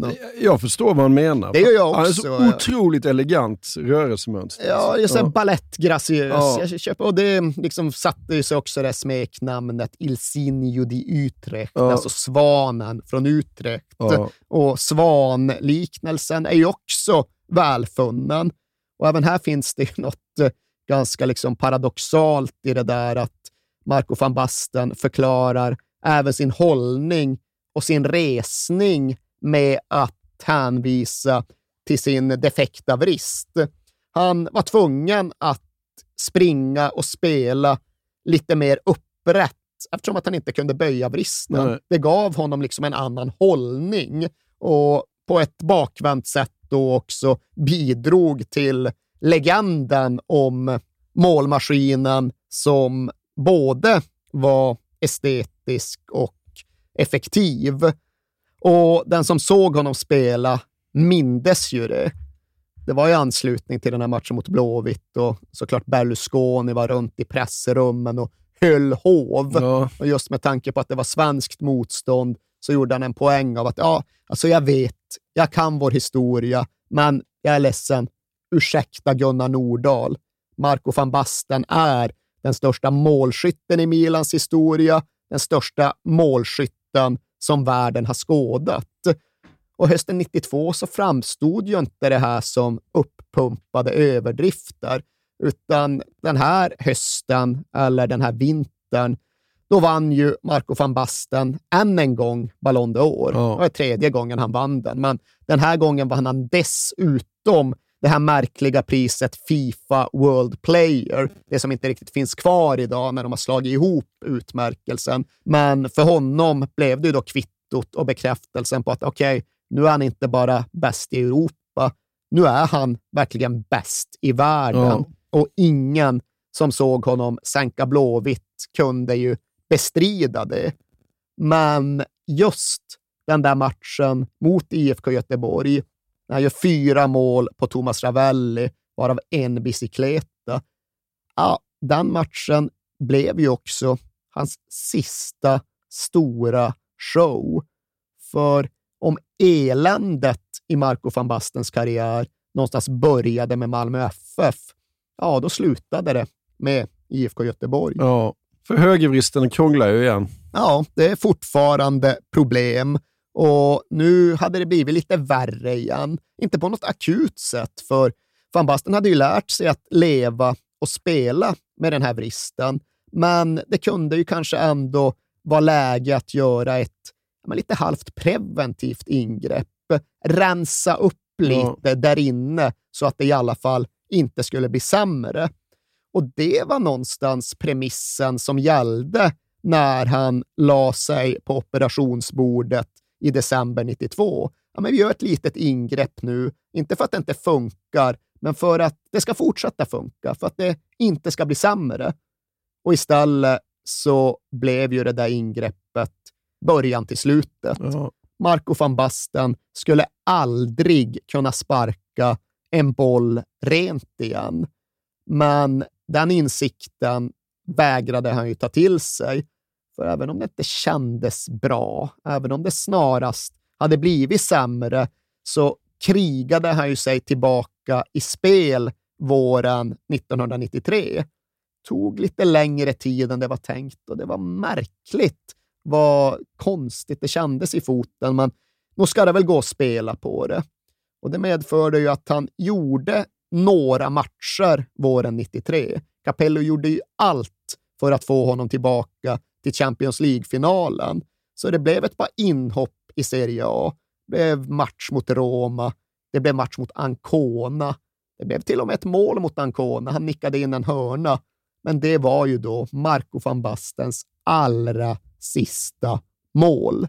Och- Jag förstår vad han menar. Det gör jag Han är också. så otroligt elegant rörelsemönster. Ja, just en balettgraciös. Ja. Jag köper, och det liksom satte sig också det smeknamnet Il Signo di Utrecht, Ja. alltså svanen från Utrecht. Ja. Och svanliknelsen är ju också välfunnen. Och även här finns det något eh, ganska liksom paradoxalt i det där att Marco van Basten förklarar även sin hållning och sin resning med att hänvisa till sin defekta vrist. Han var tvungen att springa och spela lite mer upprätt eftersom att han inte kunde böja vristen. Nej. Det gav honom liksom en annan hållning och på ett bakvänt sätt då också bidrog till legenden om målmaskinen som både var estetisk och effektiv. Och den som såg honom spela mindes ju det. Det var i anslutning till den här matchen mot Blåvitt och såklart Berlusconi var runt i pressrummen och höll hov. Ja. Och just med tanke på att det var svenskt motstånd så gjorde han en poäng av att ja, alltså jag vet, jag kan vår historia, men jag är ledsen. Ursäkta Gunnar Nordahl. Marco van Basten är den största målskytten i Milans historia, den största målskytten som världen har skådat. Och hösten 92 så framstod ju inte det här som uppumpade överdrifter, Utan den här hösten, eller den här vintern, då vann ju Marco van Basten än en gång Ballon d'Or. Ja. Det var tredje gången han vann den, men den här gången vann han dessutom det här märkliga priset Fifa World Player, det som inte riktigt finns kvar idag när de har slagit ihop utmärkelsen. Men för honom blev det ju då kvittot och bekräftelsen på att okej, okay, nu är han inte bara bäst i Europa, nu är han verkligen bäst i världen. Ja. Och ingen som såg honom sänka Blåvitt kunde ju bestrida det. Men just den där matchen mot IFK Göteborg, när han gör fyra mål på Thomas Ravelli, varav en bicykleta. Ja, den matchen blev ju också hans sista stora show. För om eländet i Marco van Bastens karriär någonstans började med Malmö FF, ja, då slutade det med IFK Göteborg. Ja, för högervristen krånglar ju igen. Ja, det är fortfarande problem och nu hade det blivit lite värre igen. Inte på något akut sätt, för van Basten hade ju lärt sig att leva och spela med den här vristen. Men det kunde ju kanske ändå vara läge att göra ett lite halvt preventivt ingrepp. Rensa upp lite ja. där inne så att det i alla fall inte skulle bli sämre. Och det var någonstans premissen som gällde när han la sig på operationsbordet i december 92. Ja, men vi gör ett litet ingrepp nu, inte för att det inte funkar, men för att det ska fortsätta funka, för att det inte ska bli sämre. Och istället så blev ju det där ingreppet början till slutet. Ja. Marco van Basten skulle aldrig kunna sparka en boll rent igen. Men den insikten vägrade han ju ta till sig. För även om det inte kändes bra, även om det snarast hade blivit sämre, så krigade han ju sig tillbaka i spel våren 1993. Tog lite längre tid än det var tänkt och det var märkligt vad konstigt det kändes i foten, men nog ska det väl gå att spela på det. Och det medförde ju att han gjorde några matcher våren 93. Capello gjorde ju allt för att få honom tillbaka till Champions League-finalen. Så det blev ett par inhopp i Serie A. Det blev match mot Roma. Det blev match mot Ancona. Det blev till och med ett mål mot Ancona. Han nickade in en hörna. Men det var ju då Marco van Bastens allra sista mål.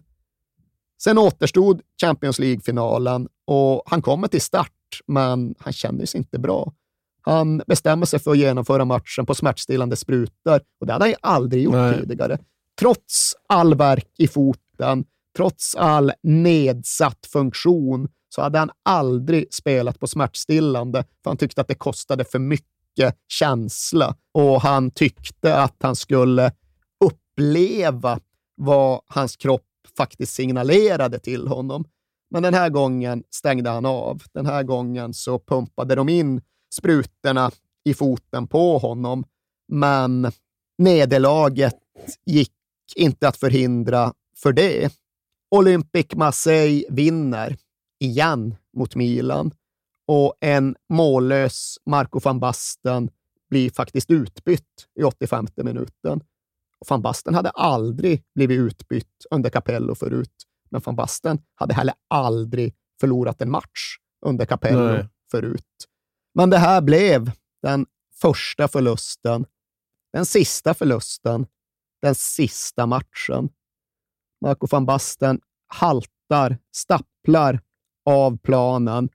Sen återstod Champions League-finalen och han kommer till start, men han känner sig inte bra. Han bestämmer sig för att genomföra matchen på smärtstillande sprutor och det hade han ju aldrig gjort Nej. tidigare. Trots all verk i foten, trots all nedsatt funktion, så hade han aldrig spelat på smärtstillande, för han tyckte att det kostade för mycket känsla och han tyckte att han skulle uppleva vad hans kropp faktiskt signalerade till honom. Men den här gången stängde han av. Den här gången så pumpade de in sprutorna i foten på honom, men nederlaget gick inte att förhindra för det. Olympic Marseille vinner igen mot Milan och en mållös Marco van Basten blir faktiskt utbytt i 85 minuten. Och van Basten hade aldrig blivit utbytt under Capello förut, men van Basten hade heller aldrig förlorat en match under Capello Nej. förut. Men det här blev den första förlusten, den sista förlusten, den sista matchen. Marco van Basten haltar, stapplar av planen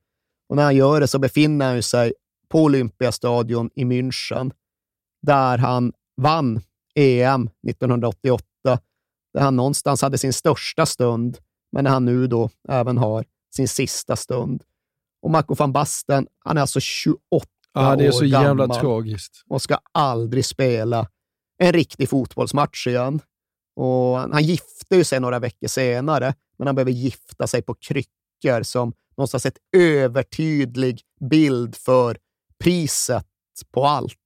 och när han gör det så befinner han sig på Olympiastadion i München, där han vann EM 1988, där han någonstans hade sin största stund, men när han nu då även har sin sista stund. Och Marco van Basten, han är alltså 28 ja, det är så jävla tragiskt. och ska aldrig spela en riktig fotbollsmatch igen. Och han gifte ju sig några veckor senare, men han behöver gifta sig på kryckor som någonstans ett övertydlig bild för priset på allt.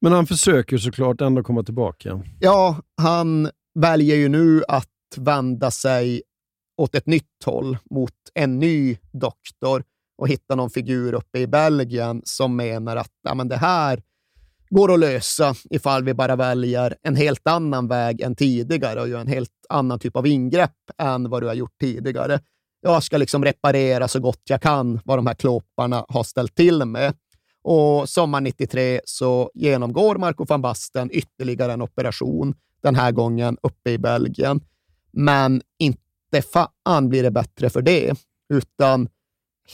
Men han försöker såklart ändå komma tillbaka. Ja, han väljer ju nu att vända sig åt ett nytt håll, mot en ny doktor och hitta någon figur uppe i Belgien som menar att ja, men det här går att lösa ifall vi bara väljer en helt annan väg än tidigare och gör en helt annan typ av ingrepp än vad du har gjort tidigare. Jag ska liksom reparera så gott jag kan vad de här klåparna har ställt till med. Och sommar 93 så genomgår Marco van Basten ytterligare en operation, den här gången uppe i Belgien. Men inte fan blir det bättre för det, utan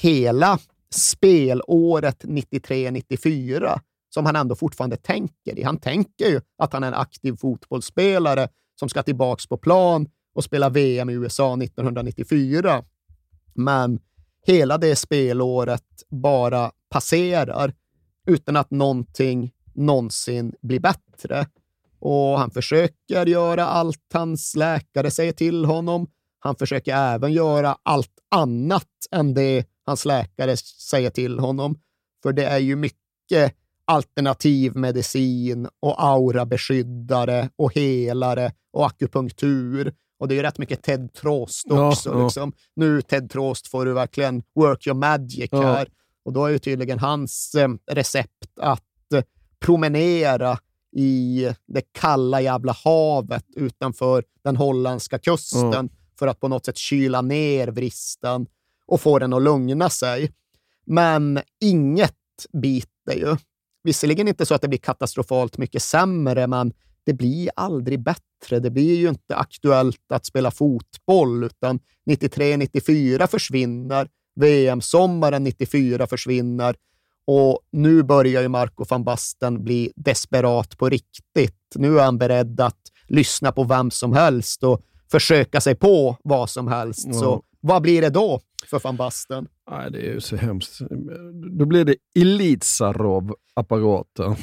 hela spelåret 93-94 som han ändå fortfarande tänker i. Han tänker ju att han är en aktiv fotbollsspelare som ska tillbaka på plan och spela VM i USA 1994. Men hela det spelåret bara passerar utan att någonting någonsin blir bättre. Och han försöker göra allt hans läkare säger till honom. Han försöker även göra allt annat än det hans läkare säger till honom. För det är ju mycket alternativ medicin och aurabeskyddare och helare och akupunktur. Och det är ju rätt mycket Ted Trost också. Ja, ja. Liksom. Nu Ted Trost får du verkligen work your magic Ja. här. Och då är ju tydligen hans eh, recept att eh, promenera i det kalla jävla havet utanför den holländska kusten för att på något sätt kyla ner vristen och få den att lugna sig. Men inget biter ju. Visserligen inte så att det blir katastrofalt mycket sämre, men det blir aldrig bättre. Det blir ju inte aktuellt att spela fotboll, utan 93-94 försvinner. VM-sommaren 94 försvinner och nu börjar ju Marco van Basten bli desperat på riktigt. Nu är han beredd att lyssna på vem som helst och försöka sig på vad som helst. Mm. Så vad blir det då för van Basten? Nej, det är ju så hemskt. Då blir det Elitsarov-apparaten.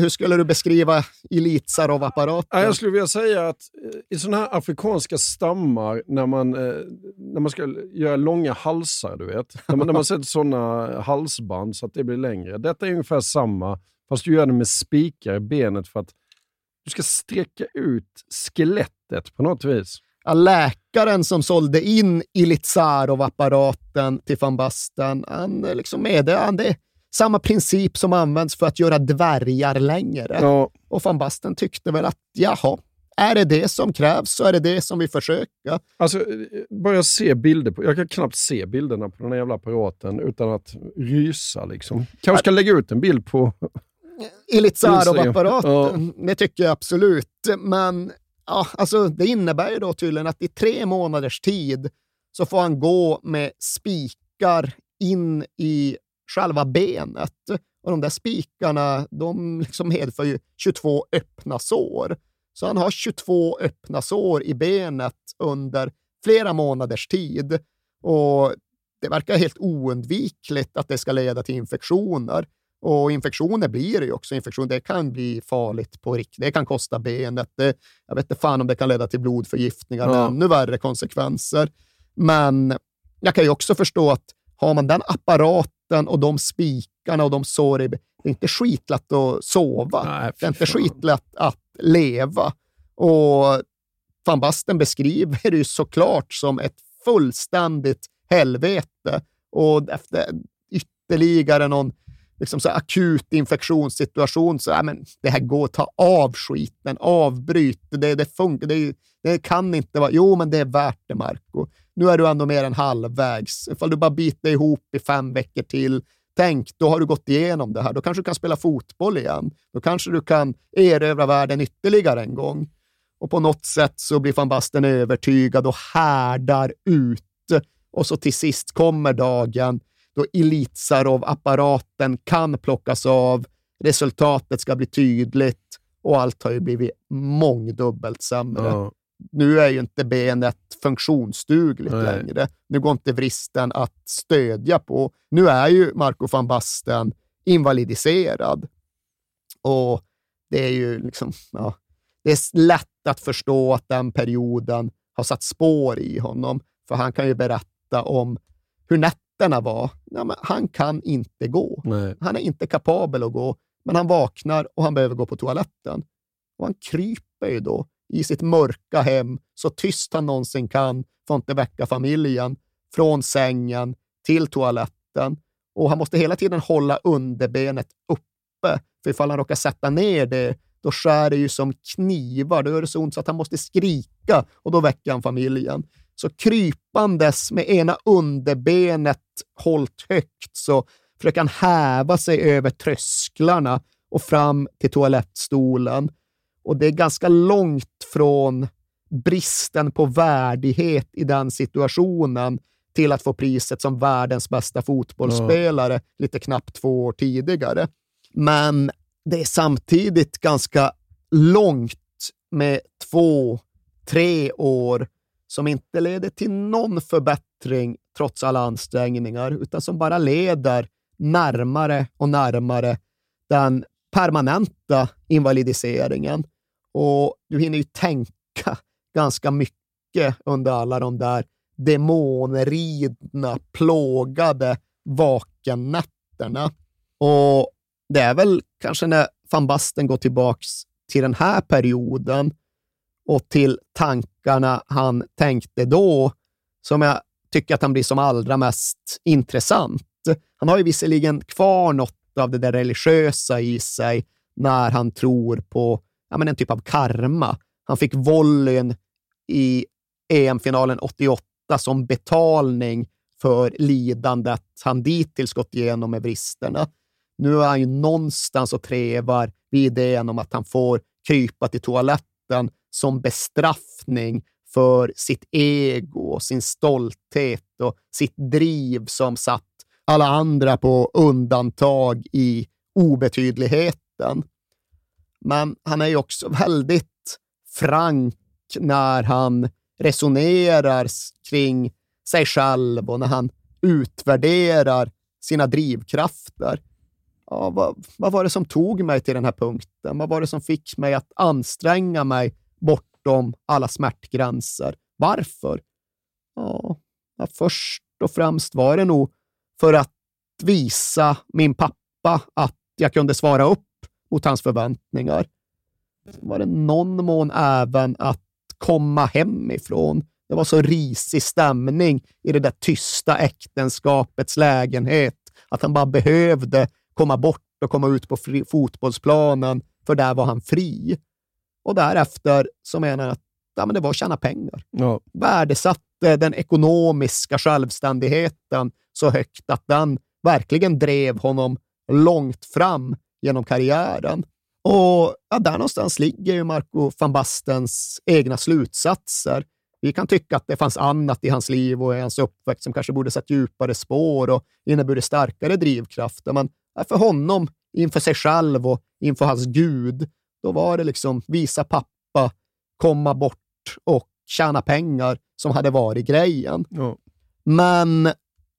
Hur skulle du beskriva Elitsarov-apparaten? Ja, jag skulle vilja säga att eh, i sådana här afrikanska stammar, när man, eh, när man ska göra långa halsar, du vet. När man, när man sätter sådana halsband så att det blir längre. Detta är ungefär samma, fast du gör det med spikar i benet för att du ska sträcka ut skelettet på något vis. Ja, läkaren som sålde in Ilitsarov-apparaten till van Basten, han liksom med det. Han, det är samma princip som används för att göra dvärgar längre. Ja. Och van Basten tyckte väl att, jaha, är det det som krävs så är det det som vi försöker. Alltså, bara jag ser bilder på, jag kan knappt se bilderna på den här jävla apparaten utan att rysa liksom. Kanske ska lägga ut en bild på... Ilitsarov-apparaten, det tycker jag absolut. Men ja, alltså, det innebär ju då tydligen att i tre månaders tid så får han gå med spikar in i själva benet. Och de där spikarna de liksom medför ju 22 öppna sår. Så han har 22 öppna sår i benet under flera månaders tid. Och det verkar helt oundvikligt att det ska leda till infektioner. Och infektioner blir det ju också. Infektion, det kan bli farligt på riktigt. Det kan kosta benet. Det, jag vet inte fan om det kan leda till blodförgiftningar med Ja. ännu värre konsekvenser. Men jag kan ju också förstå att har man den apparaten och de spikarna och de sår det är inte skitlätt att sova. det är inte skitlätt att leva. Och van Basten beskriver det ju såklart som ett fullständigt helvete. Och efter ytterligare någon liksom så här akut infektionssituation så ja, men det här går, ta av skiten, avbryt, det, det funkar, det, det kan inte vara, jo men det är värt det Marco. Nu är du ändå mer än halvvägs. Ifall du bara biter ihop i fem veckor till, tänk, då har du gått igenom det här. Då kanske du kan spela fotboll igen. Då kanske du kan erövra världen ytterligare en gång. Och på något sätt så blir van Basten övertygad och härdar ut. Och så till sist kommer dagen då Elitsarov-apparaten kan plockas av, resultatet ska bli tydligt och allt har ju blivit mångdubbelt sämre. Ja. Nu är ju inte benet funktionsdugligt Nej. längre. Nu går inte vristen att stödja på. Nu är ju Marco van Basten invalidiserad. Och det är ju liksom, ja, det är lätt att förstå att den perioden har satt spår i honom. För han kan ju berätta om hur nätterna var. Ja, han kan inte gå. Nej. Han är inte kapabel att gå, men han vaknar och han behöver gå på toaletten. Och han kryper ju då i sitt mörka hem, så tyst han någonsin kan, för att inte väcka familjen, från sängen till toaletten. Och han måste hela tiden hålla underbenet uppe För ifall han råkar sätta ner det, då skär det ju som knivar. Då gör det så ont så att han måste skrika och då väcker han familjen. Så krypandes med ena underbenet hållt högt så försöker han häva sig över trösklarna och fram till toalettstolen. Och det är ganska långt från bristen på värdighet i den situationen till att få priset som världens bästa fotbollsspelare ja. lite knappt två år tidigare. Men det är samtidigt ganska långt med två, tre år som inte leder till någon förbättring trots alla ansträngningar, utan som bara leder närmare och närmare den permanenta invalidiseringen. Och du hinner ju tänka ganska mycket under alla de där demonridna, plågade vakennätterna. Och det är väl kanske när van Basten går tillbaks till den här perioden och till tankarna han tänkte då, som jag tycker att han blir som allra mest intressant. Han har ju visserligen kvar något av det där religiösa i sig när han tror på ja, men en typ av karma. Han fick volleyn i EM-finalen 88 som betalning för lidandet han dittills gått igenom med bristerna. Nu är han ju någonstans och trevar vid idén om att han får krypa till toaletten som bestraffning för sitt ego, sin stolthet och sitt driv som satt alla andra på undantag i obetydligheten. Men han är ju också väldigt frank när han resonerar kring sig själv och när han utvärderar sina drivkrafter. Ja, vad, vad var det som tog mig till den här punkten? Vad var det som fick mig att anstränga mig bortom alla smärtgränser? Varför? Ja, först och främst var det nog för att visa min pappa att jag kunde svara upp mot hans förväntningar. Sen var det någon mån även att komma hemifrån. Det var så risig stämning i det där tysta äktenskapets lägenhet att han bara behövde komma bort och komma ut på fotbollsplanen, för där var han fri. Och därefter så menar jag att ja, men det var att tjäna pengar. Ja. Värdesatte den ekonomiska självständigheten så högt att den verkligen drev honom långt fram genom karriären. Och ja, där någonstans ligger ju Marco van Bastens egna slutsatser. Vi kan tycka att det fanns annat i hans liv och i hans uppväxt som kanske borde satt djupare spår och inneburit starkare drivkrafter, men för honom, inför sig själv och inför hans gud, då var det liksom visa pappa, komma bort och tjäna pengar som hade varit grejen. Ja. Men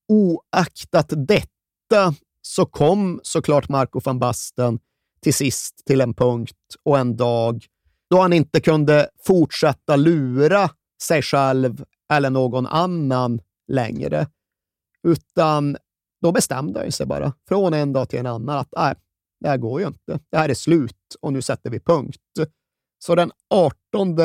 oaktat detta så kom såklart Marco van Basten till sist till en punkt och en dag då han inte kunde fortsätta lura sig själv eller någon annan längre. Utan då bestämde han sig bara, från en dag till en annan, att det här går ju inte. Det här är slut och nu sätter vi punkt. Så den 18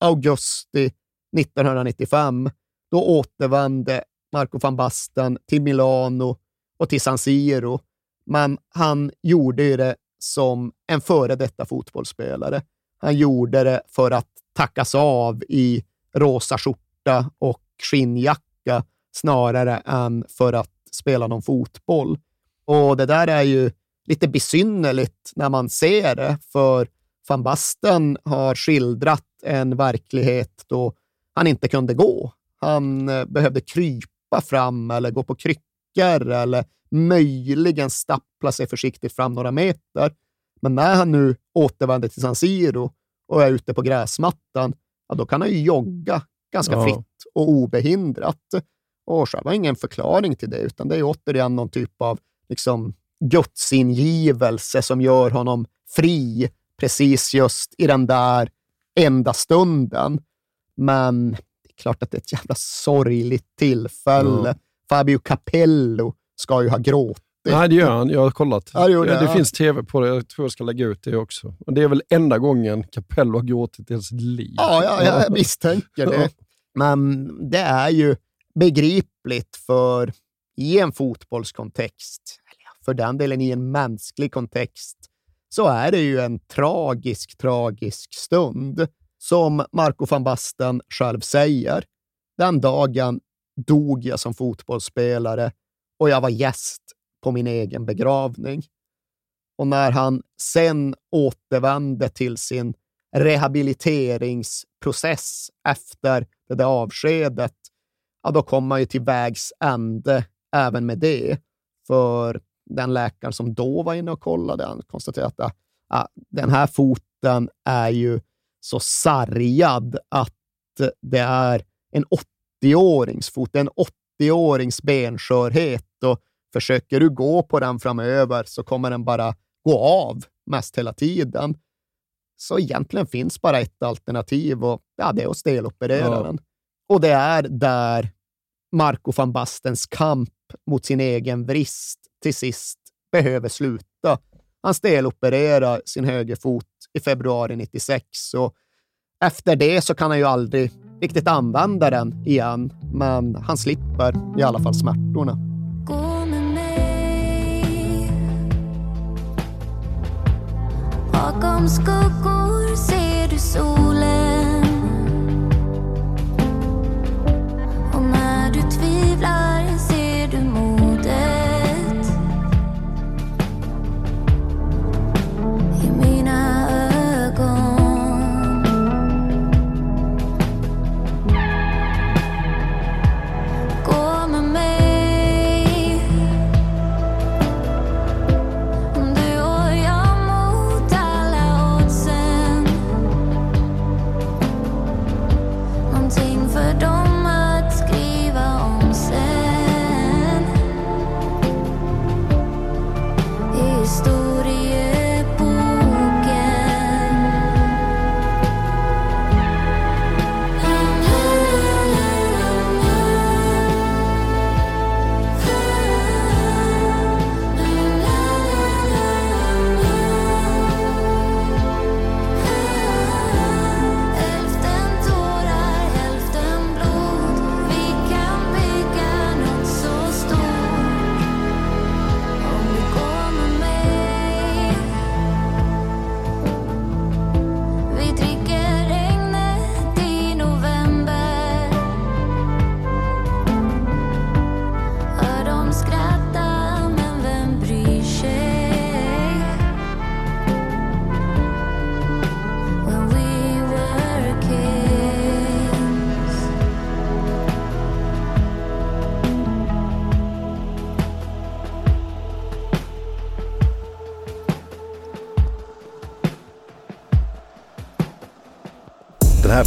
augusti 1995, då återvände Marco van Basten till Milano och till San Siro. Men han gjorde det som en före detta fotbollsspelare. Han gjorde det för att tackas av i rosa skjorta och skinnjacka snarare än för att spela någon fotboll. Och det där är ju lite besynnerligt när man ser det, för van Basten har skildrat en verklighet då han inte kunde gå. Han eh, behövde krypa fram eller gå på kryckor eller möjligen stappla sig försiktigt fram några meter. Men när han nu återvänder till San Siro och är ute på gräsmattan, ja, då kan han ju jogga ganska ja. fritt och obehindrat. Och så var ingen förklaring till det, utan det är återigen någon typ av liksom, gudsingivelse som gör honom fri precis just i den där enda Men det är klart att det är ett jävla sorgligt tillfälle. Mm. Fabio Capello ska ju ha gråtit. Nej, det gör han. Jag har kollat. Ja, det, det, det finns tv på det. Jag tror jag ska lägga ut det också. Och Det är väl enda gången Capello har gråtit i sitt liv. Ja, ja jag misstänker det. Men det är ju begripligt för i en fotbollskontext, för den delen i en mänsklig kontext, så är det ju en tragisk, tragisk stund. Som Marco van Basten själv säger, den dagen dog jag som fotbollsspelare och jag var gäst på min egen begravning. Och när han sen återvände till sin rehabiliteringsprocess efter det där avskedet, ja, då kom man ju till vägs ände även med det. För den läkaren som då var inne och kollade, han konstaterade att ja, den här foten är ju så sargad att det är en 80-årings fot, en 80-årings benskörhet och försöker du gå på den framöver så kommer den bara gå av mest hela tiden. Så egentligen finns bara ett alternativ och ja, det är att steloperera Ja. den. Och det är där Marco van Bastens kamp mot sin egen vrist till sist behöver sluta. Han stelopererar sin högerfot i februari 96 och efter det så kan han ju aldrig riktigt använda den igen, men han slipper i alla fall smärtorna. Gå med mig Bakom skuggor ser du solen